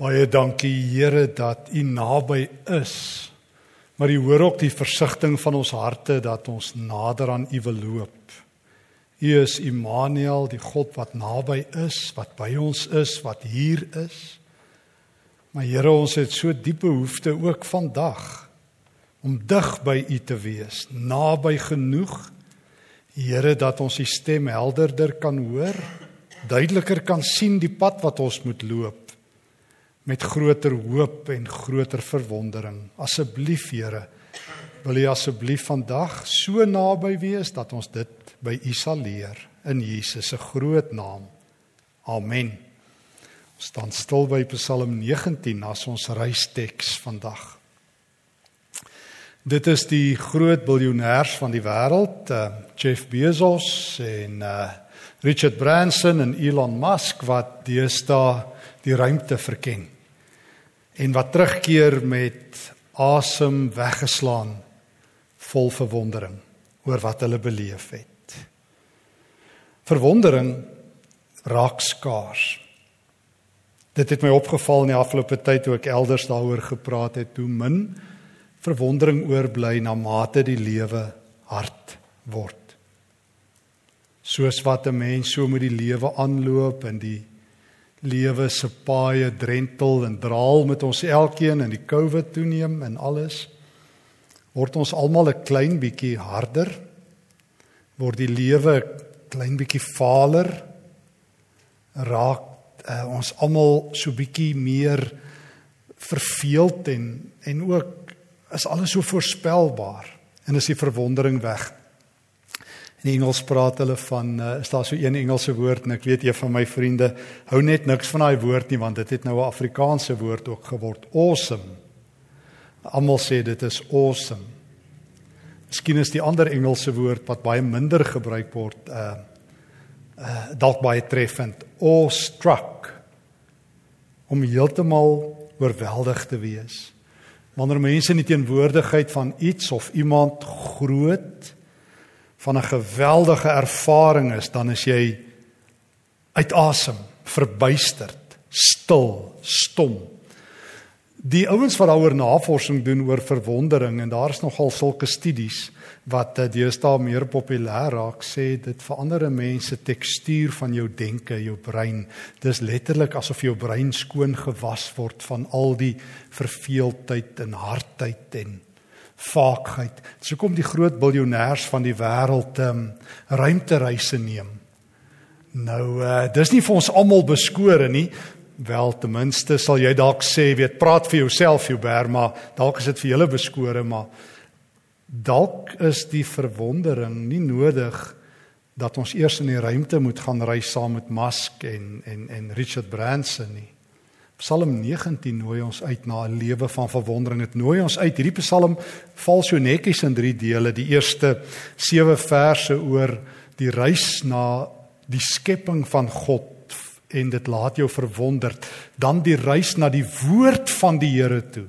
Baie dankie Here dat U naby is. Maar U hoor ook die versigtiging van ons harte dat ons nader aan U wil loop. U is Immanuel, die God wat naby is, wat by ons is, wat hier is. Maar Here, ons het so diep behoefte ook vandag om dig by U te wees, naby genoeg. Here, dat ons U stem helderder kan hoor, duideliker kan sien die pad wat ons moet loop met groter hoop en groter verwondering. Asseblief Here, wil U asseblief vandag so naby wees dat ons dit by U sal leer in Jesus se groot naam. Amen. Ons staan stil by Psalm 19 as ons reisteks vandag. Dit is die groot biljoenêers van die wêreld, uh, Jeff Bezos en uh, Richard Branson en Elon Musk wat deesdae die ruimte verken en wat terugkeer met asem weggeslaan vol verwondering oor wat hulle beleef het. Verwondering raak skaars. Dit het my opgeval in die afgelope tyd toe ek elders daaroor gepraat het, hoe min verwondering oorbly na mate die lewe hard word. Soos wat 'n mens so met die lewe aanloop en die lewe se paaie drentel en draal met ons elkeen in die COVID toeneem en alles word ons almal 'n klein bietjie harder word die lewe klein bietjie valer raak uh, ons almal so bietjie meer verveeld en en ook is alles so voorspelbaar en is die verwondering weg In Engels praat hulle van uh, is daar so een Engelse woord en ek weet een van my vriende hou net niks van daai woord nie want dit het nou 'n Afrikaanse woord ook geword. Awesome. Almal sê dit is awesome. Miskien is die ander Engelse woord wat baie minder gebruik word uh uh dalk baie treffend. Awestruck. Om heeltemal oorweldig te wees. Wanneer mense in die teenwoordigheid van iets of iemand groot van 'n geweldige ervaring is, dan is jy uit asem, verbuisterd, stil, stom. Die ouens wat daaroor navorsing doen oor verwondering en daar is nogal sulke studies wat eh, deesdae meer populêr raak sê dit verander 'n mens se tekstuur van jou denke, jou brein. Dis letterlik asof jou brein skoon gewas word van al die verveeldheid en hardheid en vaagheid. So kom die groot biljoenêers van die wêreld um, ruimtereise neem. Nou uh, dis nie vir ons almal beskore nie. Wel ten minste sal jy dalk sê, weet, praat vir jouself, jou Berma, dalk is dit vir julle beskore, maar dalk is die verwondering nie nodig dat ons eers in die ruimte moet gaan reis saam met Musk en en en Richard Branson nie. Psalm 19 nooi ons uit na 'n lewe van verwondering. Dit nooi ons uit. Hierdie Psalm val so netjies in 3 dele. Die eerste 7 verse oor die reis na die skepping van God en dit laat jou verwonderd. Dan die reis na die woord van die Here toe,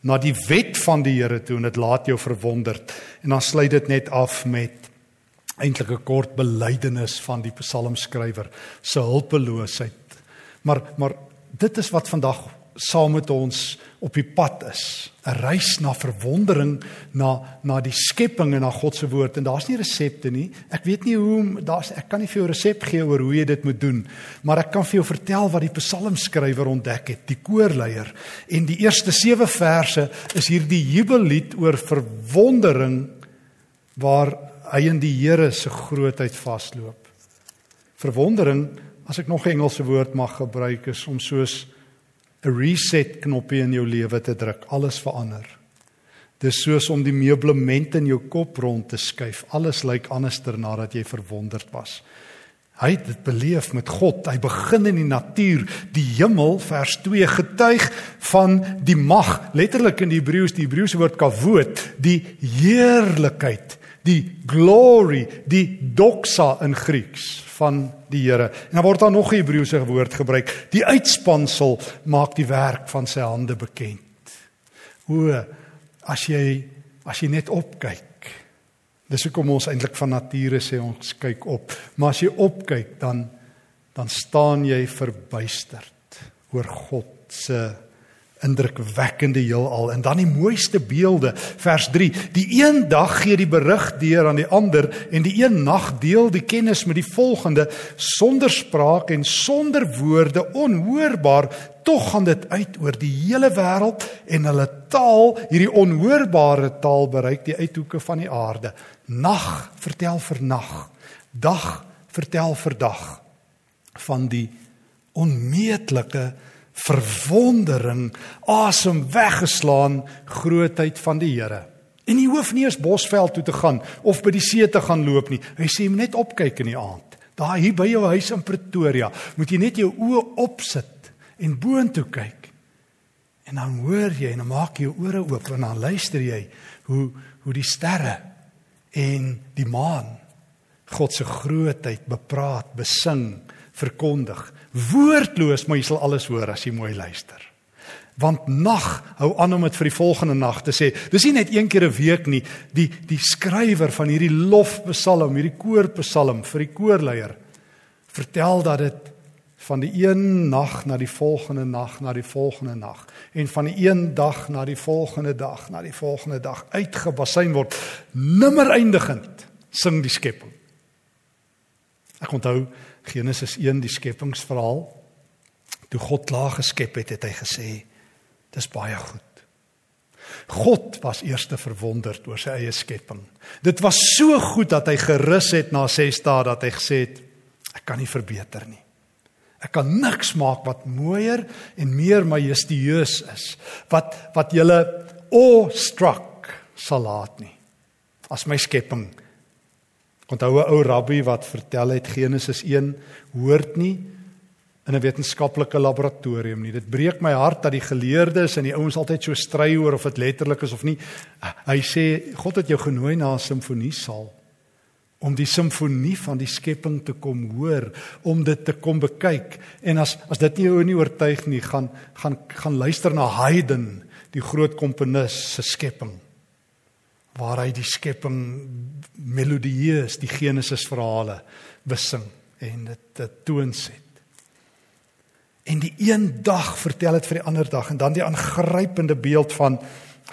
na die wet van die Here toe en dit laat jou verwonderd. En dan sluit dit net af met eintlik 'n kort belydenis van die psalmskrywer se hulpeloosheid. Maar maar dit is wat vandag saam met ons op die pad is. 'n Reis na verwondering na na die skepping en na God se woord en daar's nie resepte nie. Ek weet nie hoe daar's ek kan nie vir jou resep gee oor hoe jy dit moet doen, maar ek kan vir jou vertel wat die psalmskrywer ontdek het, die koorleier. En die eerste 7 verse is hierdie jubellied oor verwondering waar hy in die Here se grootheid vasloop. Verwondering as ek nog 'n Engelse woord mag gebruik is om soos 'n reset knoppie in jou lewe te druk, alles verander. Dis soos om die meublement in jou kop rond te skuif. Alles lyk anderster nadat jy verwonderd was. Hy het dit beleef met God. Hy begin in die natuur, die hemel vers 2 getuig van die mag, letterlik in die Hebreëus, die Hebreëse woord kavod, die heerlikheid, die glory, die doxa in Grieks van die Here. En dan word daar nog 'n Hebreëse woord gebruik. Die uitspansel maak die werk van sy hande bekend. O, as jy as jy net opkyk. Dis hoekom ons eintlik van nature sê ons kyk op. Maar as jy opkyk dan dan staan jy verbuisterd. oor God se indrukwekkende heelal. En dan die mooiste beelde vers 3 die een dag gee die berig deur aan die ander en die een nag deel die kennis met die volgende. Sonder spraak en sonder woorde onhoorbaar tog gaan dit uit oor die hele wêreld en hulle taal hierdie onhoorbare taal bereik die uithoeke van die aarde. Nag vertel vir nag dag vertel vir dag van die onmeetlike verwondering asem weggeslaan grootheid van die Here. En jy hoef nie eens Bosveld toe te gaan of by die see te gaan loop nie. Hy sê net opkyk in die aand. Daar hier by jou huis in Pretoria, moet jy net jou oë opsit en boontoe kyk. En dan hoor jy en dan maak jy jou ore oop en dan luister jy hoe hoe die sterre en die maan God se grootheid bepraat, besing, verkondig. Woordloos, maar jy sal alles hoor as jy mooi luister. Want nag hou aan om dit vir die volgende nag te sê. Dis nie net een keer 'n week nie. Die die skrywer van hierdie lofpsalm, hierdie koorpsalm vir die koorleier vertel dat dit van die een nag na die volgende nag na die volgende nag en van die een dag na die volgende dag na die volgende dag uitgebasyn word nimmer eindigend sing die skepping ek onthou Genesis 1 die skepingsverhaal. Toe God klaar geskep het, het hy gesê: "Dis baie goed." God was eers verwonderd oor sy eie skepping. Dit was so goed dat hy gerus het na 6 dae dat hy gesê het: "Ek kan nie verbeter nie. Ek kan niks maak wat mooier en meer majestueus is wat wat julle awestruck sal laat nie as my skepping Onthou 'n ou rabbi wat vertel het Genesis 1 hoort nie in 'n wetenskaplike laboratorium nie. Dit breek my hart dat die geleerdes en die ouens altyd so stry oor of dit letterlik is of nie. Hy sê God het jou genooi na 'n simfoniesaal om die simfonie van die skepping te kom hoor, om dit te kom bekyk. En as as dit nie jou nie oortuig nie, gaan gaan gaan luister na Haydn, die groot komponis se skepping waar hy die skepping melodieus die Genesis verhale besing en dit dit toonset. En die een dag vertel dit vir die ander dag en dan die aangrypende beeld van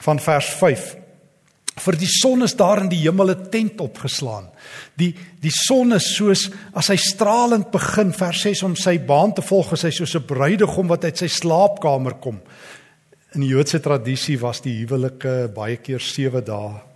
van vers 5. Vir die son is daar in die hemel 'n tent opgeslaan. Die die son is soos as hy stralend begin vers 6 om sy baan te volg, is hy soos 'n bruidegom wat uit sy slaapkamer kom. In die Joodse tradisie was die huwelike baie keer 7 dae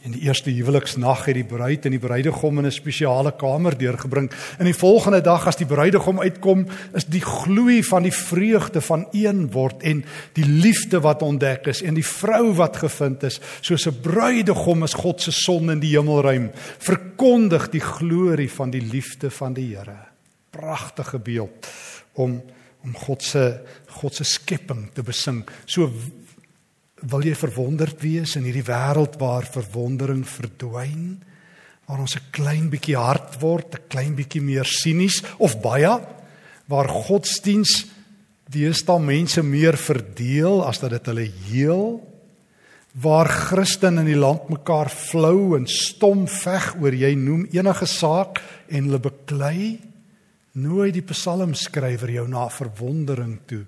En die eerste huweliksnag het die bruid en die bruidegom in 'n spesiale kamer deurgebring. En die volgende dag as die bruidegom uitkom, is die gloei van die vreugde van een word en die liefde wat ontdek is en die vrou wat gevind is, soos 'n bruidegom is God se son in die hemelruim, verkondig die glorie van die liefde van die Here. Pragtige beeld om om God se God se skepping te besing. So Wil jy verwonderd wees in hierdie wêreld waar verwondering verdwyn? Waar ons 'n klein bietjie hard word, 'n klein bietjie meer sinies of baie waar godsdiens deesdae mense meer verdeel as dat dit hulle heel? Waar Christen in die land mekaar flou en stom veg oor jy noem enige saak en hulle beklei? Nooi die psalmskrywer jou na verwondering toe.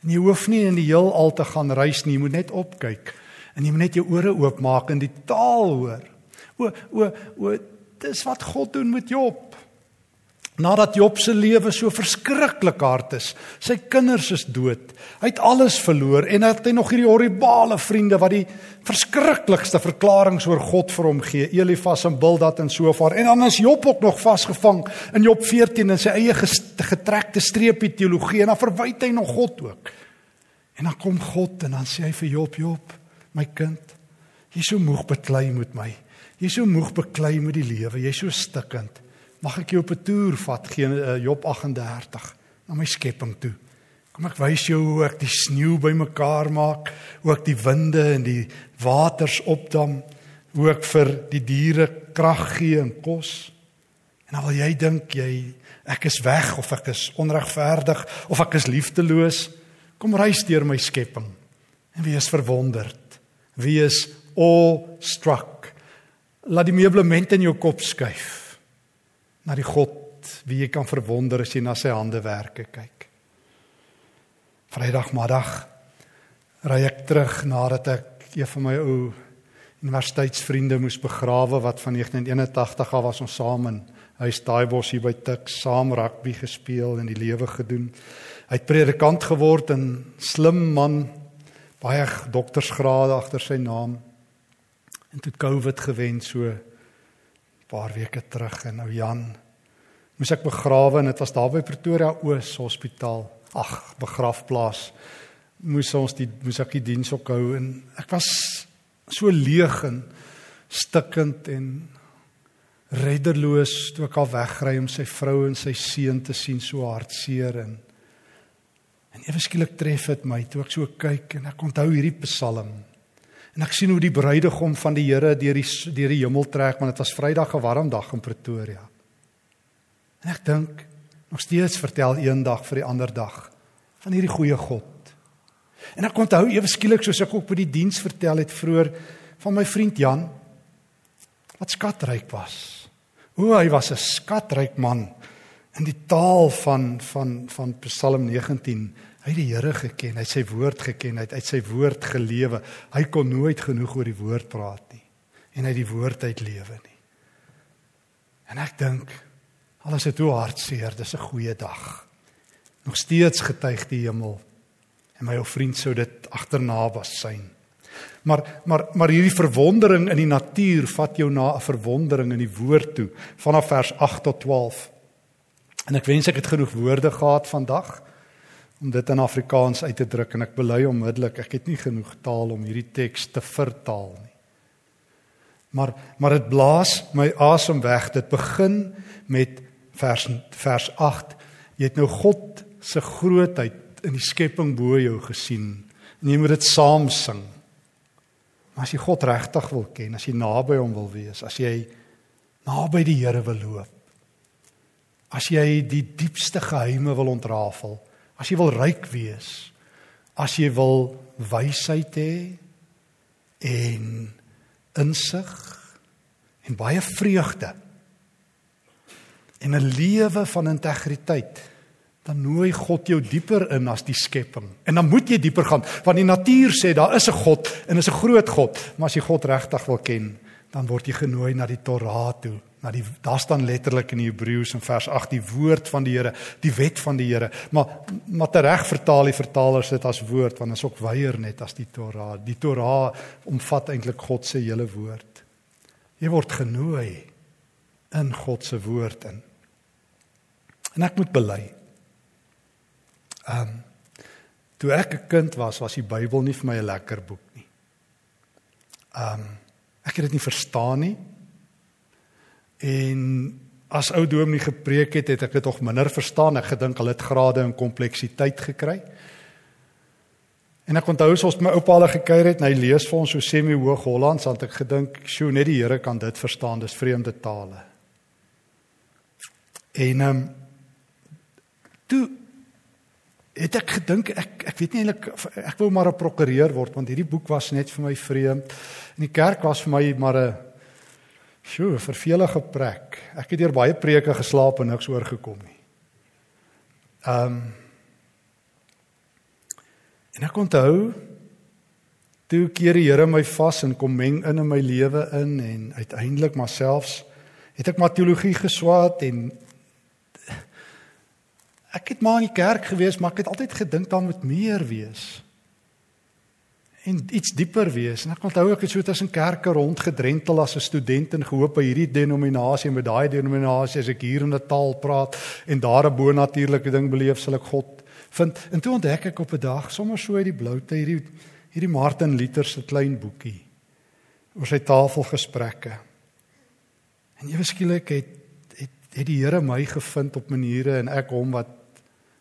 En jy hoef nie in die heelal te gaan reis nie, jy moet net opkyk. En jy moet net jou ore oopmaak en die taal hoor. O o o dis wat God doen met Job. Nadat Job se lewe so verskriklik hard is, sy kinders is dood. Hy het alles verloor en hy het nog hierdie horribale vriende wat die verskriklikste verklaringe oor God vir hom gee, Elifas en Bildad en so voort. En dan is Job ook nog vasgevang in Job 14 in sy eie getrekte streepie teologie en dan verwyd hy nog God ook. En dan kom God en dan sê hy vir Job, Job, my kind, jy's so moeg beklei met my. Jy's so moeg beklei met die lewe, jy's so stikkend. Mag ek jou op 'n toer vat, geen uh, Job 38 na my skepping toe. Kom ek wys jou hoe ek die sneeu bymekaar maak, hoe ek die winde en die waters opdam, hoe ek vir die diere krag gee en kos. En dan wil jy dink jy ek is weg of ek is onregverdig of ek is liefdeloos. Kom reis deur my skepping en wees verwonderd. Wees awe-struck. Laat die meublement in jou kop skuif na die God wie jy kan verwonder as jy na sy handewerke kyk. Vrydagmiddag ry ek terug nadat ek een van my ou universiteitsvriende moes begrawe wat van 1981 af was ons saam in huis Daaibos hier by Tuks saam rugby gespeel en die lewe gedoen. Hy het predikant geword en slim man, baie doktorsgrade agter sy naam. En toe COVID gewen so paar weke terug en nou Jan moes ek begrawe en dit was daar by Pretoria Oos Hospitaal. Ag, begrafplaas. Moes ons die moes ek die diens ook hou en ek was so leeg en stikkend en redderloos toe ek al wegry om sy vrou en sy seun te sien so hartseer en en ewe skielik tref dit my toe ek so kyk en ek onthou hierdie psalm en ek sien hoe die bruidegom van die Here deur die deur die hemel trek want dit was Vrydag 'n warm dag in Pretoria en ek dink nog steeds vertel eendag vir die ander dag van hierdie goeie God En ek onthou ewe skielik soos ek ook by die diens vertel het vroeër van my vriend Jan wat skatryk was. O, hy was 'n skatryk man in die taal van van van Psalm 19. Hy het die Here geken, hy het sy woord geken, hy het uit sy woord gelewe. Hy kon nooit genoeg oor die woord praat nie en het die woord uit lewe nie. En ek dink alles het hoe hartseer, dis 'n goeie dag. Nog steeds getuig die hemel en my ou vriend sou dit agterna was syn. Maar maar maar hierdie verwondering in die natuur vat jou na 'n verwondering in die woord toe vanaf vers 8 tot 12. En ek wens ek het genoeg woorde gehad vandag om dit in Afrikaans uit te druk en ek bely onmiddellik ek het nie genoeg taal om hierdie teks te vertaal nie. Maar maar dit blaas my asem weg. Dit begin met vers vers 8. Jy het nou God se grootheid in die skepping bo jou gesien. En jy moet dit saam sing. Maar as jy God regtig wil ken, as jy naby hom wil wees, as jy naby die Here wil loop, as jy die diepste geheime wil ontrafel, as jy wil ryk wees, as jy wil wysheid hê en insig en baie vreugde en 'n lewe van integriteit dan nooi God jou dieper in as die skepping. En dan moet jy dieper gaan want die natuur sê daar is 'n God en is 'n groot God, maar as jy God regtig wil ken, dan word jy genooi na die Torah toe. Na die daar staan letterlik in die Hebreëus in vers 8 die woord van die Here, die wet van die Here. Maar maar reg vertaal die vertalers dit as woord want is ook weier net as die Torah. Die Torah omvat eintlik God se hele woord. Jy word genooi in God se woord in. En ek moet bely Ehm um, toe ek 'n kind was, was die Bybel nie vir my 'n lekker boek nie. Ehm um, ek het dit nie verstaan nie. En as ou dominee gepreek het, het ek dit tog minder verstaan. Ek gedink hulle het grade in kompleksiteit gekry. En ek onthou as ons my oupa al gekuier het en hy lees vir ons so semi-hoog Hollands, dan het ek gedink, "Sjoe, net die Here kan dit verstaan. Dis vreemde tale." En ehm um, toe het ek gedink ek ek weet nie eintlik ek wou maar 'n prokureur word want hierdie boek was net vir my vreemd. En die kerk was vir my maar 'n sjoe, vervelige plek. Ek het deur baie preke geslaap en niks oorgekom nie. Ehm um, En ek onthou toe keer die Here my vas en kom meng in in my lewe in en uiteindelik maar selfs het ek maar teologie geswaat en Ek het maar in die kerk gewees, maar ek het altyd gedink daar moet meer wees. En iets dieper wees. En ek onthou ek het so tussen kerke rondgedrentel as 'n student en gehoop by hierdie denominasie en by daai denominasie as ek hier in 'n taal praat en daar 'n bonatuurlike ding beleef, sal ek God vind. En toe ontdek ek op 'n dag sommer so uit die bloute hierdie hierdie Martin Luther se klein boekie oor sy tafelgesprekke. En ewe skielik het het het die Here my gevind op maniere en ek hom wat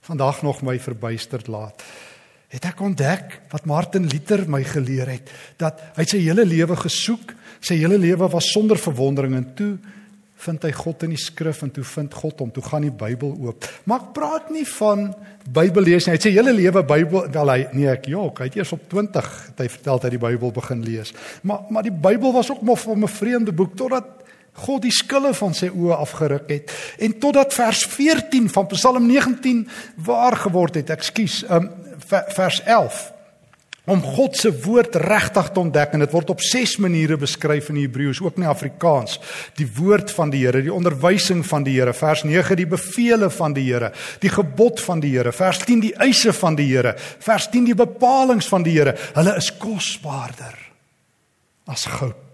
vandag nog my verbuisterd laat. Het ek ontdek wat Martin Luther my geleer het dat hy sy hele lewe gesoek, sy hele lewe was sonder verwondering en toe vind hy God in die skrif en toe vind God hom, toe gaan die Bybel oop. Maar ek praat nie van Bybel lees nie. Hy het sy hele lewe Bybel wel hy nee ek ja, hy het eers op 20 het hy vertel dat hy die Bybel begin lees. Maar maar die Bybel was ook maar vir 'n vreemde boek totdat God die skille van sy oë afgeruk het en totdat vers 14 van Psalm 19 waar geword het. Ekskuus, um, vers 11 om God se woord regtig te ontdek en dit word op 6 maniere beskryf in die Hebreëus ook in die Afrikaans. Die woord van die Here die onderwysing van die Here vers 9 die beveel van die Here die gebod van die Here vers 10 die eise van die Here vers 10 die bepalinge van die Here. Hulle is kosbaarder as goud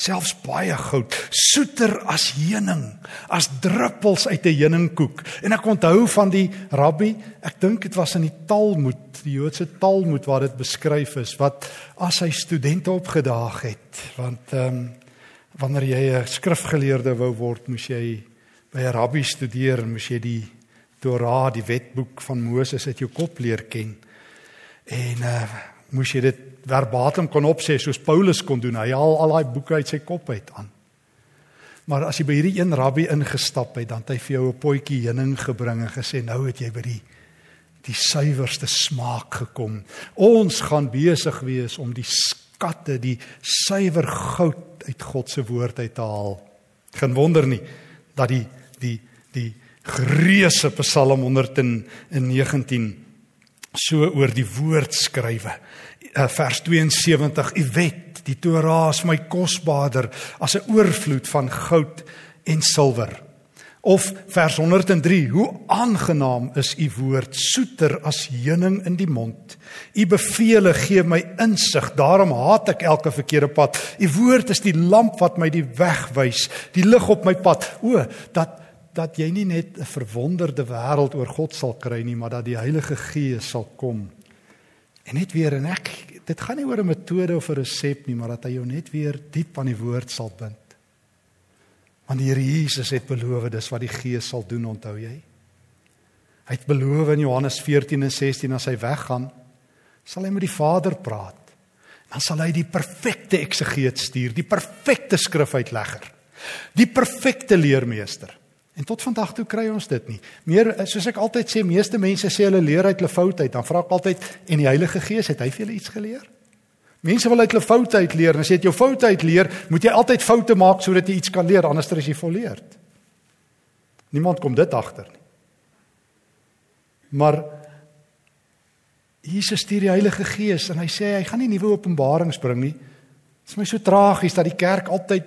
selfs baie goud, soeter as heuning, as druppels uit 'n heuningkoek. En ek onthou van die rabbi, ek dink dit was in die Talmud, die Joodse Talmud waar dit beskryf is wat as hy studente opgedaag het, want ehm um, wanneer jy 'n skrifgeleerde wou word, moes jy by 'n rabbi studeer en moes jy die Torah, die wetboek van Moses uit jou kop leer ken. En uh moes jy dit verbatim kon opsê soos Paulus kon doen. Hy haal al daai boeke uit sy kop uit aan. Maar as jy by hierdie een rabbi ingestap het, dan het hy vir jou 'n potjie heuning gebring en gesê nou het jy by die die suiwerste smaak gekom. Ons gaan besig wees om die skatte, die suiwer goud uit God se woord uit te haal. Geen wonder nie dat die die die gereuse Psalm 119 so oor die woord skrywe. Uh, vers 72 u wet die Torah is my kosbaarder as 'n oorvloed van goud en silwer. Of vers 103 hoe aangenaam is u woord soeter as heuning in die mond. U beveel gee my insig daarom haat ek elke verkeerde pad. U woord is die lamp wat my die weg wys die lig op my pad. O dat dat jy nie net 'n verwonderde wêreld oor God sal kry nie maar dat die Heilige Gees sal kom En net weer en ek dit gaan nie oor 'n metode of 'n resep nie, maar dat hy jou net weer diep aan die woord sal bind. Want die Here Jesus het beloof dis wat die Gees sal doen, onthou jy? Hy het beloof in Johannes 14 en 16 as hy weggaan, sal hy met die Vader praat. Dan sal hy die perfekte eksegeet stuur, die perfekte skrifuitlegger, die perfekte leermeester. En tot vandag toe kry ons dit nie. Meer soos ek altyd sê, meeste mense sê hulle leer uit hulle foute uit. Dan vra ek altyd en die Heilige Gees, het hy vir julle iets geleer? Mense wil uit hulle foute uit leer. En as jy uit jou foute uit leer, moet jy altyd foute maak sodat jy iets kan leer, anders is jy volleerd. Niemand kom dit agter nie. Maar Jesus stuur die Heilige Gees en hy sê hy gaan nie nuwe openbarings bring nie. Dit is my so tragies dat die kerk altyd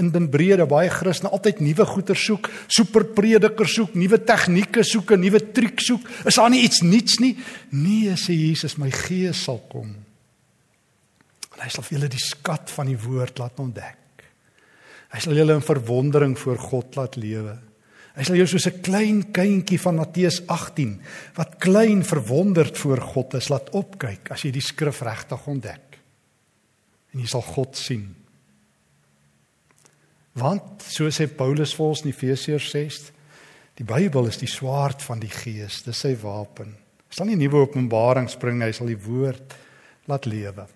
in den brede baie Christene altyd nuwe goeder soek, superpredikers soek, nuwe tegnieke soek, 'n nuwe triek soek. Is daar nie iets nuuts nie? Nee, sê Jesus, my gees sal kom. En hy sal vir julle die skat van die woord laat ontdek. Hy sal julle in verwondering voor God laat lewe. Hy sal jou soos 'n klein kindjie van Matteus 18 wat klein verwonderd voor God is, laat opkyk as jy die skrif regtig ontdek en jy sal God sien. Want so sê Paulus vir ons in Efesiërs 6, die Bybel is die swaard van die Gees, dis sy wapen. Hy sal nie nuwe openbarings bring, hy sal die woord laat lewe.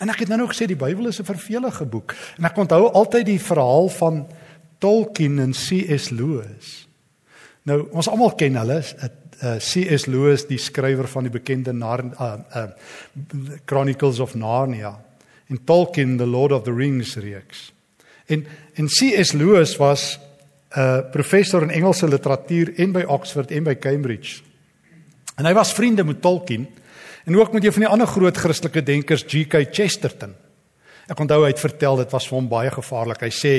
En ek het nou nog gesê die Bybel is 'n vervelige boek en ek onthou altyd die verhaal van Tolkien en C.S. Lewis. Nou ons almal ken hulle, uh, C.S. Lewis, die skrywer van die bekende Nar uh, uh, Chronicles of Narnia en Tolkien the Lord of the Rings reeks. En en C.S. Lewis was 'n uh, professor in Engelse literatuur en by Oxford en by Cambridge. En hy was vriende met Tolkien en ook met een van die ander groot Christelike denkers G.K. Chesterton. Ek onthou hy het vertel dit was vir hom baie gevaarlik. Hy sê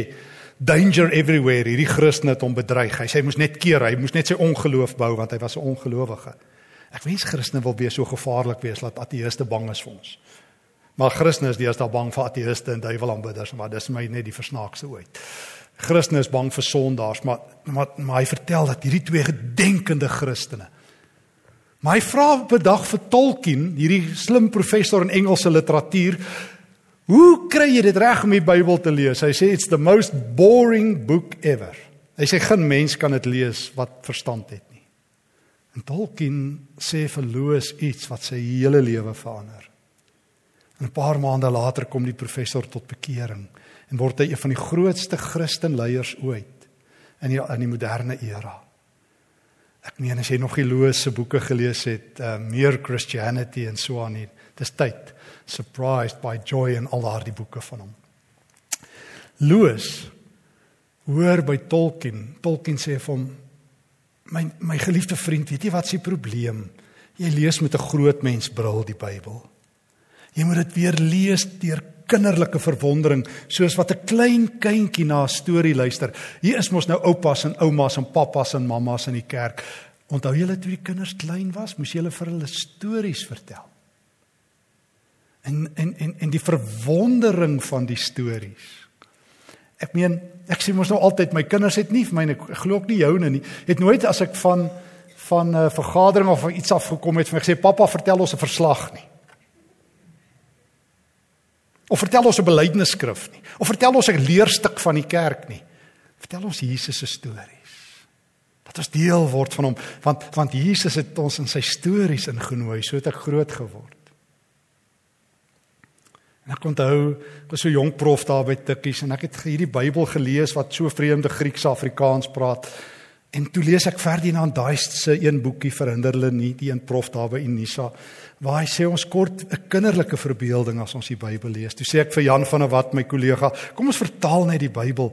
danger everywhere. Hierdie Christen het hom bedreig. Hy sê hy moes net keer, hy moes net sy ongeloof bou want hy was 'n ongelowige. Ek wens Christene wil wees so gevaarlik wees dat ateëste bang is vir ons. Maar Christene is deesdae bang vir ateëste en duiwelaanbidders, maar dis my net die versnaakse ooit. Christene is bang vir sondaars, maar maar maar hy vertel dat hierdie twee gedenkende Christene. Maar hy vra op 'n dag vir Tolkien, hierdie slim professor in Engelse literatuur, "Hoe kry jy dit reg om die Bybel te lees?" Hy sê it's the most boring book ever. Hy sê geen mens kan dit lees wat verstand het nie. En Tolkien sê verloos iets wat sy hele lewe verander. En 'n paar maande later kom die professor tot bekering en word hy een van die grootste Christenleiers ooit in die in die moderne era. Ek meen as jy nog die Loos se boeke gelees het, uh, Mere Christianity en so aan nie, dis tyd. Surprised by Joy en al daardie boeke van hom. Loos hoor by Tolkien. Tolkien sê vir hom: "My my geliefde vriend, weet jy wat se probleem? Jy lees met 'n groot mens bril die Bybel. Jy moet dit weer lees deur kinderlike verwondering soos wat 'n klein kindjie na 'n storie luister. Hier is mos nou oupas en oumas en pappas en mammas in die kerk. Onthou julle toe die kinders klein was, moes jy hulle vir hulle stories vertel. En en en en die verwondering van die stories. Ek meen, ek sê mos nou altyd my kinders het nie vir my ek glo ook nie joune nie. Het nooit as ek van van 'n uh, vergadering of iets afgekom het vir my gesê pappa vertel ons 'n verslag nie. Of vertel ons 'n belydenisskrif nie. Of vertel ons 'n leerstuk van die kerk nie. Vertel ons Jesus se stories. Dat ons deel word van hom want want Jesus het ons in sy stories ingenooi, so het ek groot geword. En ek onthou, ek was so jonk prof daar by Tikkies en ek het hierdie Bybel gelees wat so vreemde Grieks Afrikaans praat. En toe lees ek Ferdinand Duist se een boekie verhinder hulle nie die een prof daar by Unisa waar hy sê ons kort 'n kinderlike verbeelding as ons die Bybel lees. Toe sê ek vir Jan van der Walt my kollega, kom ons vertaal net die Bybel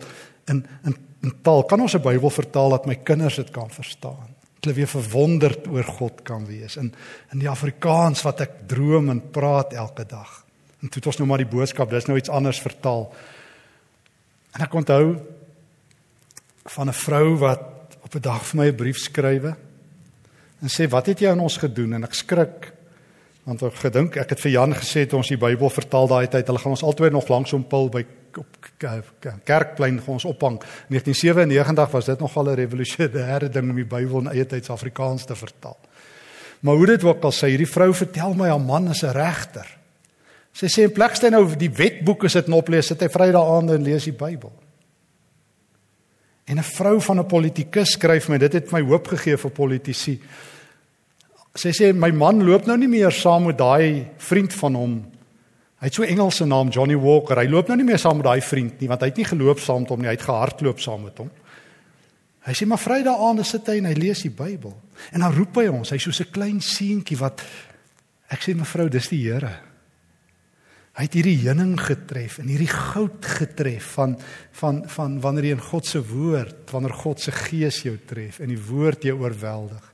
in in in taal. Kan ons 'n Bybel vertaal dat my kinders dit kan verstaan? Hulle weer verwonderd oor God kan wees in in die Afrikaans wat ek droom en praat elke dag. En toe het ons nou maar die boodskap, dis nou iets anders vertaal. En ek onthou van 'n vrou wat op 'n dag vir my 'n brief skrywe en sê wat het jy aan ons gedoen? En ek skrik want ek gedink ek het vir Jan gesê toe ons die Bybel vertaal daai tyd hulle gaan ons altyd nog langs hom pil by op kerkplein gaan ons ophang. 1997 was dit nogal 'n revolusionêre ding om die Bybel in eie tyds Afrikaans te vertaal. Maar hoe dit ook al sê hierdie vrou vertel my haar man is 'n regter. Sy sê in plekste nou die wetboeke sit en oplees sit hy Vrydag aande en lees die Bybel En 'n vrou van 'n politikus skryf my, dit het my hoop gegee vir politici. Sy sê my man loop nou nie meer saam met daai vriend van hom. Hy het so 'n Engelse naam, Johnny Walker. Hy loop nou nie meer saam met daai vriend nie, want hy het nie geloop saam met hom nie, hy het gehardloop saam met hom. Hy sê maar Vrydag aande sit hy en hy lees die Bybel. En dan roep hy ons, hy's so 'n klein seentjie wat ek sê mevrou, dis die Here. Hy het hierdie heuning getref en hierdie goud getref van van van wanneer jy in God se woord, wanneer God se gees jou tref en die woord jou oorweldig.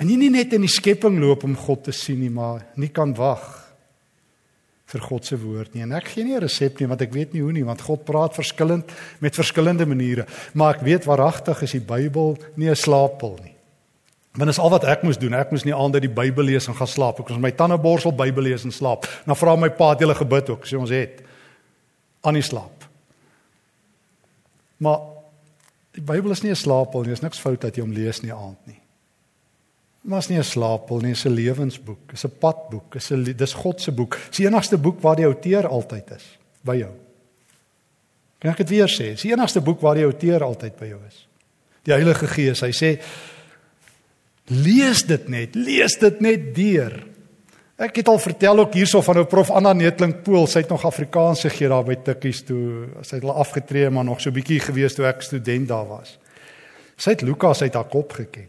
En jy nie net in die skepping loop om God te sien nie, maar nie kan wag vir God se woord nie. En ek gee nie 'n resep nie want ek weet nie hoe nie, want God praat verskillend met verskillende maniere, maar ek weet waaragtig is die Bybel nie 'n slaappil nie. Want dis al wat ek moes doen. Ek moes nie aande die Bybel lees en gaan slaap. Ek moes my tande borsel, Bybel lees en slaap. Dan vra my pa het jy gebid ook, sê ons het aan die slaap. Maar die Bybel is nie 'n slaappil nie. Dis niks fout dat jy hom lees nie aand nie. Maar is nie 'n slaappil nie, dis 'n lewensboek, dis 'n padboek, dis 'n dis God se boek. Dis die enigste boek waar die outeur altyd is by jou. Kan ek dit weer sê? Dis die enigste boek waar die outeur altyd by jou is. Die Heilige Gees, hy sê Lees dit net, lees dit net deur. Ek het al vertel ook hierso van 'n prof Anna Netling Pool, sy het nog Afrikaans gegee daar by Tikkies toe. Sy het al afgetree maar nog so bietjie gewees toe ek student daar was. Sy het Lukas uit haar kop geken.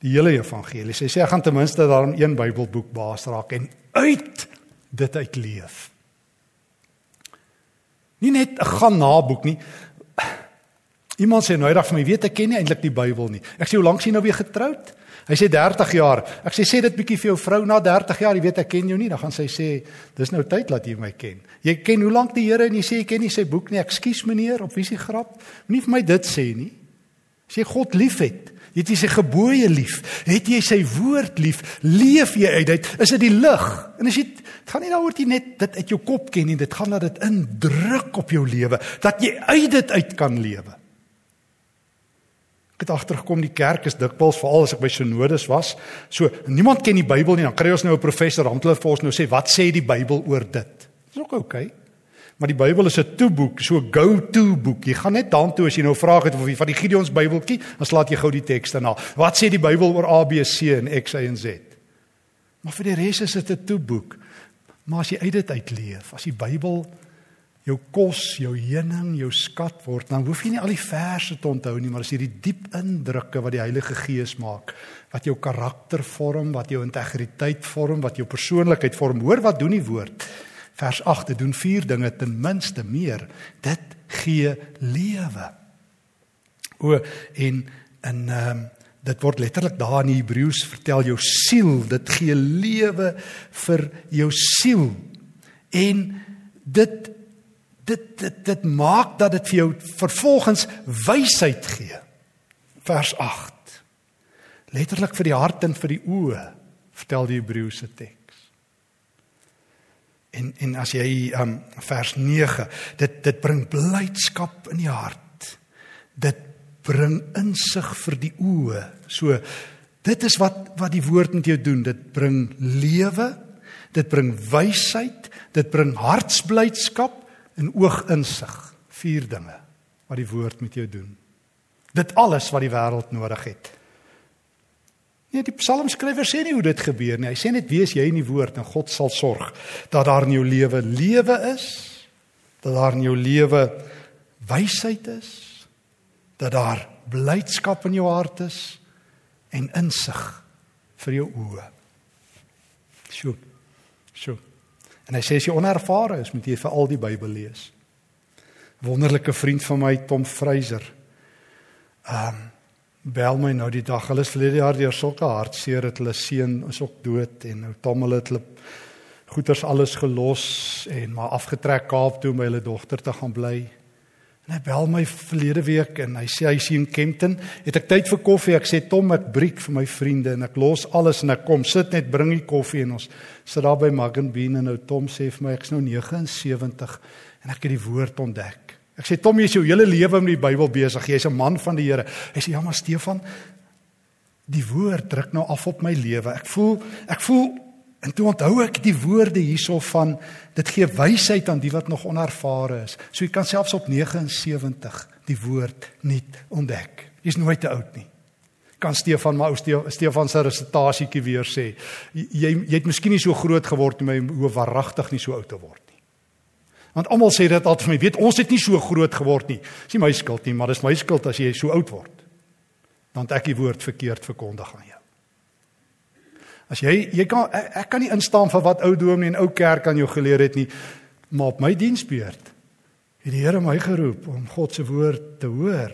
Die hele evangelie. Sy sê ek gaan ten minste daarom een Bybelboek baas raak en uit dit uitleef. Nie net 'n gaan naboek nie, Iemand sê nou eendag vir my, weet ek ken nie eintlik die Bybel nie. Ek sê hoe lank is jy nou weer getroud? Hy sê 30 jaar. Ek sê sê dit bietjie vir jou vrou na 30 jaar, jy weet ek ken jou nie. Dan gaan sy sê, dis nou tyd dat jy my ken. Jy ken hoe lank die Here en jy sê jy ken nie sy boek nie. Ekskuus meneer, op wie se grap? Moenie vir my dit sê nie. As jy God liefhet, het jy sy gebooie lief, het jy sy woord lief, leef jy uit dit, is dit die lig. En as jy dit gaan nie daaroor jy net dit uit jou kop ken nie, dit gaan dat dit indruk op jou lewe, dat jy uit dit uit kan lewe het agtergekom die kerk is dikwels veral as ek by synodes was. So niemand ken die Bybel nie, dan kry ons nou 'n professor hulle vir ons nou sê wat sê die Bybel oor dit. Dis ook oukei. Okay. Maar die Bybel is 'n toeboek, so 'n go-to boek. Jy gaan net daartoe as jy nou vra het of jy van die Gideons Bybeltjie, dan slaat jy gou die tekste na. Wat sê die Bybel oor A B C en X Y en Z? Maar vir die res is dit 'n toeboek. Maar as jy uit dit uitleef, as die Bybel jou kos, jou heuning, jou skat word, dan hoef jy nie al die verse te onthou nie, maar as jy die diep indrukke wat die Heilige Gees maak, wat jou karakter vorm, wat jou integriteit vorm, wat jou persoonlikheid vorm. Hoor wat doen die woord? Vers 8, dit doen vier dinge ten minste meer. Dit gee lewe. O en in ehm um, dit word letterlik daar in Hebreëus vertel jou siel, dit gee lewe vir jou siel. En dit dit dit dit maak dat dit vir jou vervolgens wysheid gee. Vers 8. Letterlik vir die hart en vir die oë, vertel die Hebreëse teks. En en as jy um vers 9, dit dit bring blydskap in die hart. Dit bring insig vir die oë. So dit is wat wat die woord met jou doen. Dit bring lewe, dit bring wysheid, dit bring hartsblydskap en ooginsig. Vier dinge wat die woord met jou doen. Dit alles wat die wêreld nodig het. Nee, die psalmskrywer sê nie hoe dit gebeur nie. Hy sê net wees jy in die woord en God sal sorg dat daar in jou lewe lewe is, dat daar in jou lewe wysheid is, dat daar blydskap in jou hart is en insig vir jou oë. Sjoe. Sjoe. En hy sê as jy onervare is, moet jy vir al die Bybel lees. Wonderlike vriend van my Tom Freyser. Ehm um, bel my nou die dag. Hulle is verlede jaar deur sulke hartseer dat hulle seun is ook dood en nou Tom hulle het hulle goeders alles gelos en maar afgetrek Kaap toe om by hulle dogter te gaan bly. En hy bel my verlede week en hy sê hy sien Kempton, het ek tyd vir koffie? Ek sê Tom, ek breek vir my vriende en ek los alles en ek kom sit net bring die koffie en ons sit daar by Mug and Bean en nou Tom sê vir my ek's nou 79 en ek het die woord ontdek. Ek sê Tom, jy is jou hele lewe met die Bybel besig. Jy's 'n man van die Here. Hy sê ja, maar Stefan, die woord druk nou af op my lewe. Ek voel ek voel en toe onthou ek die woorde hierso van dit gee wysheid aan die wat nog onervare is. So jy kan selfs op 79 die woord nuut ontdek. Jy's nooit te oud nie. Kan Stefan maar ou Stefan se resitasietjie weer sê. Jy jy het miskien nie so groot geword nie, maar jy hoef waaragtig nie so oud te word. Want almal sê dit altyd vir my, weet ons het nie so groot geword nie. Dis nie my skuld nie, maar dis my skuld as jy so oud word. Dan ek die woord verkeerd verkondig aan jou. As jy jy kan ek, ek kan nie instaan vir wat ou dominee en ou kerk aan jou geleer het nie, maar op my diensbeurt het die Here my geroep om God se woord te hoor,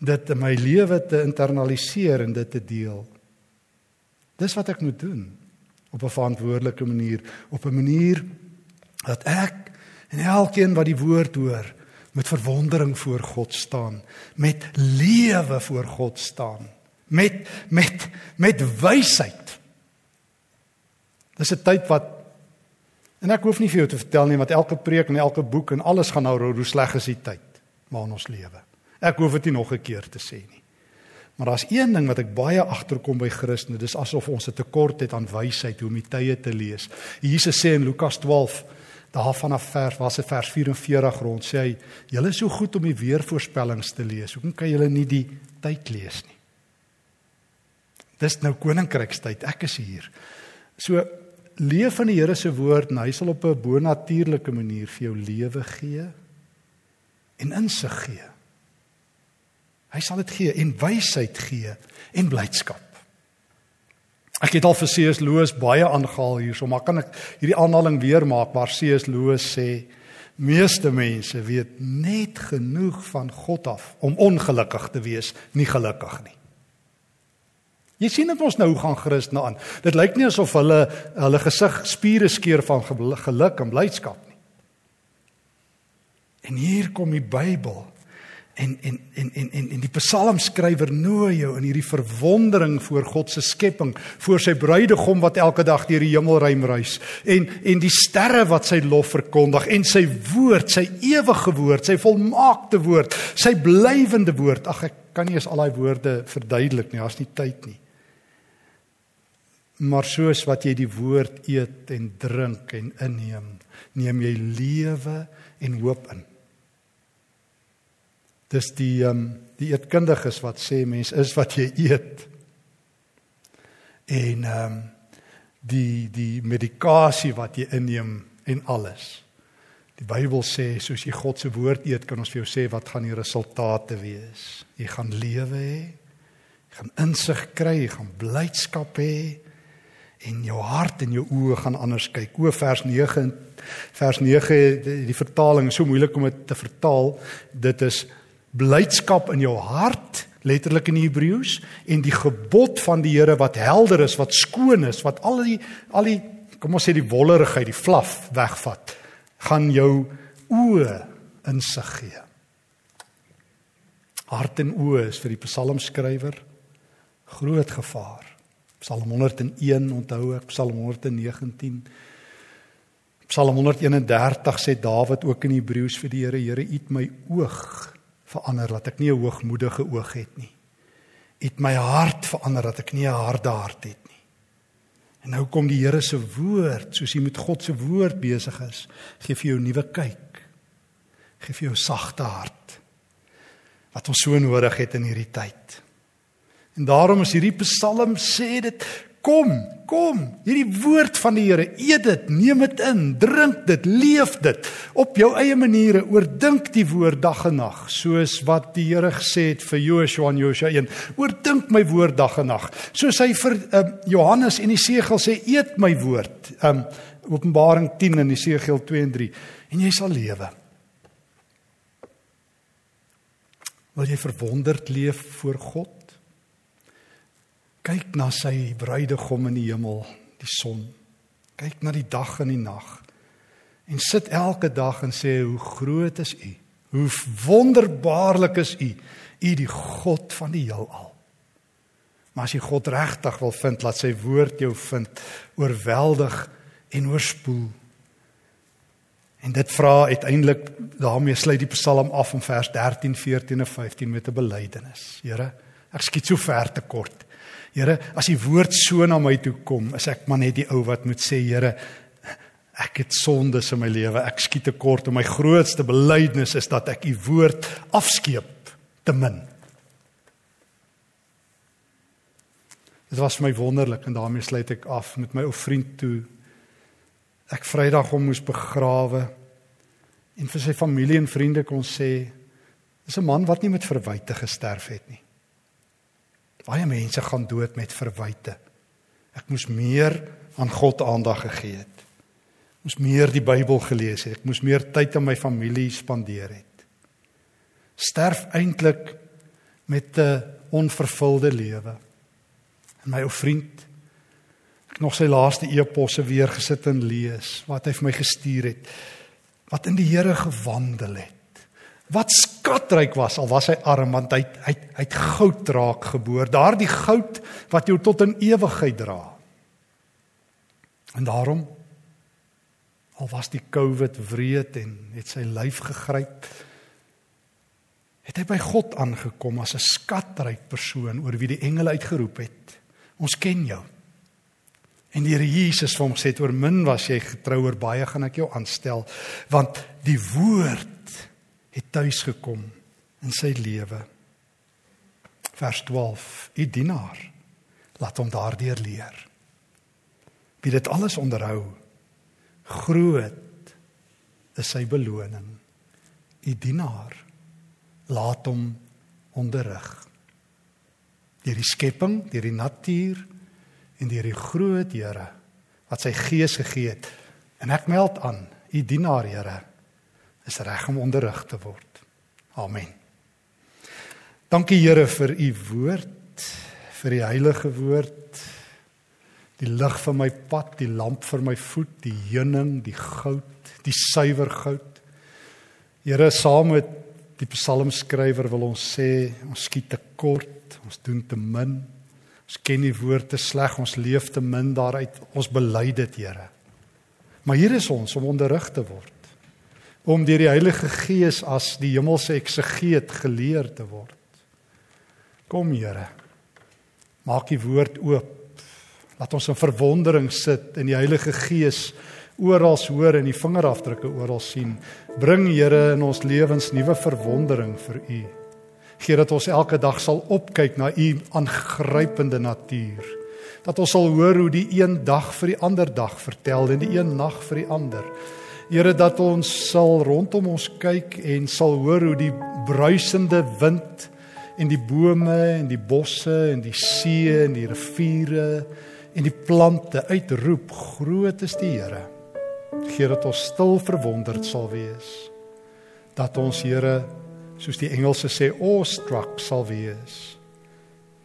dit in my lewe te internaliseer en dit te deel. Dis wat ek moet doen op 'n verantwoordelike manier, op 'n manier dat ek En elkeen wat die woord hoor, met verwondering voor God staan, met lewe voor God staan, met met met wysheid. Dis 'n tyd wat en ek hoef nie vir jou te vertel nie wat elke preek en elke boek en alles gaan nou hoe sleg is die tyd waarin ons lewe. Ek hoef dit nie nog 'n keer te sê nie. Maar daar's een ding wat ek baie agterkom by Christene, dis asof ons 'n tekort het aan wysheid hoe om die tye te lees. Jesus sê in Lukas 12 daar vanaf vers was dit vers 44 rond sê hy julle is so goed om die weervoorspellings te lees hoekom kan julle nie die tyd lees nie dis nou koninkrykstyd ek is hier so leef van die Here se woord en hy sal op 'n bonatuurlike manier vir jou lewe gee en insig gee hy sal dit gee en wysheid gee en blydskap Ek het al vir C.S. Lewis baie aangehaal hierso, maar kan ek hierdie aanhaling weer maak waar C.S. Lewis sê meeste mense weet net genoeg van God af om ongelukkig te wees, nie gelukkig nie. Jy sien dit ons nou gaan Christene aan. Dit lyk nie asof hulle hulle gesig spiere skeur van geluk en blydskap nie. En hier kom die Bybel En en en en en, en die psalmskrywer nooi jou in hierdie verwondering voor God se skepping, voor sy bruidegom wat elke dag deur die hemelruim reis en en die sterre wat sy lof verkondig en sy woord, sy ewige woord, sy volmaakte woord, sy blywende woord. Ag ek kan nie eens al daai woorde verduidelik nie, daar's nie tyd nie. Maar soos wat jy die woord eet en drink en inneem, neem jy lewe en hoop in. Dis die ehm um, die eetkundiges wat sê mens is wat jy eet. En ehm um, die die medikasie wat jy inneem en alles. Die Bybel sê soos jy God se woord eet, kan ons vir jou sê wat gaan die resultate wees. Jy gaan lewe hê. Jy gaan insig kry, jy gaan blydskap hê en jou hart en jou oë gaan anders kyk. O vers 9 vers 9 die, die vertaling is so moeilik om dit te vertaal. Dit is blydskap in jou hart, letterlik in Hebreëus en die gebod van die Here wat helder is, wat skoon is, wat al die al die kom ons sê die wollerigheid, die flaf wegvat, gaan jou oë insig gee. Hart en oë is vir die psalmskrywer groot gevaar. Psalm 101 onthou ek, Psalm 119. Psalm 131 sê Dawid ook in Hebreëus vir die Here, Here, U het my oog verander dat ek nie 'n hoogmoedige oog het nie. U het my hart verander dat ek nie 'n harde hart het nie. En nou kom die Here se woord, soos jy met God se woord besig is, gee vir jou 'n nuwe kyk. Gee vir jou sagte hart wat ons so nodig het in hierdie tyd. En daarom is hierdie Psalm sê dit kom, kom, hierdie woord van die Here, eet dit, neem dit in, drink dit, leef dit op jou eie maniere, oordink die woord dag en nag, soos wat die Here gesê het vir Joshua en Josua 1. Oordink my woord dag en nag. Soos hy vir um, Johannes en Esegiel sê, eet my woord. Um Openbaring 10 en Esegiel 2 en 3 en jy sal lewe. Wil jy verwonderd leef voor God? Kyk na sy bruidegom in die hemel, die son. Kyk na die dag en die nag. En sit elke dag en sê hoe groot is U? Hoe wonderbaarlik is U? U die God van die heelal. Maar as jy God regtig wil vind, laat sy woord jou vind, oorweldig en oorspoel. En dit vra uiteindelik daarmee sluit die Psalm af in vers 13, 14 en 15 met 'n belydenis. Here, ek skiet so ver te kort. Here, as die woord so na my toe kom, is ek maar net die ou wat moet sê, Here, ek het sondes in my lewe. Ek skiet te kort en my grootste belydenis is dat ek u woord afskeep te min. Dit was vir my wonderlik en daarmee sluit ek af met my ou vriend toe. Ek Vrydag hom moes begrawe en vir sy familie en vriende kon sê dis 'n man wat nie met verwyte gesterf het nie. Baie mense gaan dood met verwyte. Ek moes meer aan God aandag gegee het. Moes meer die Bybel gelees het. Ek moes meer tyd aan my familie spandeer het. Sterf eintlik met 'n onvervulde lewe. En my ou vriend ek nog sy laaste eposse weer gesit en lees wat hy vir my gestuur het. Wat in die Here gewandel het wat skatryk was al was hy arm want hy hy hy het goud raak geboor. Daardie goud wat jou tot in ewigheid dra. En daarom al was die covid wreed en het sy lyf gegryp het hy by God aangekom as 'n skatryk persoon oor wie die engele uitgeroep het ons ken jou. En die Here Jesus vir hom sê oor min was jy getrou oor baie gaan ek jou aanstel want die woord het tuis gekom in sy lewe. Vers 12: U dienaar laat hom daardeur leer. Wie dit alles onderhou, groot is sy beloning. U dienaar laat hom onderrig. Deur die skepping, deur die natuur en deur die groot Here wat sy gees gegee het. En ek meld aan, u dienaar Here is reg om onderrig te word. Amen. Dankie Here vir u woord, vir die heilige woord. Die lig vir my pad, die lamp vir my voet, die heuning, die goud, die suiwer goud. Here, saam met die psalmskrywer wil ons sê, ons skiet te kort, ons doen te min. Ons ken die woord te sleg, ons leef te min daaruit. Ons bely dit, Here. Maar hier is ons om onderrig te word om deur die Heilige Gees as die hemelse eksegeet geleer te word. Kom Here. Maak die woord oop. Laat ons in verwondering sit in die Heilige Gees oral hoor en die vingerafdrukke oral sien. Bring Here in ons lewens nuwe verwondering vir U. Gee dat ons elke dag sal opkyk na U aangrypende natuur. Dat ons sal hoor hoe die een dag vir die ander dag vertel en die een nag vir die ander. Here dat ons sal rondom ons kyk en sal hoor hoe die bruisende wind en die bome en die bosse en die see en die riviere en die plante uitroep groot is die Here. Geer dat ons stil verwonderd sal wees dat ons Here soos die Engelse sê awestruck sal wees.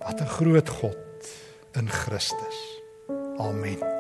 Wat 'n groot God in Christus. Amen.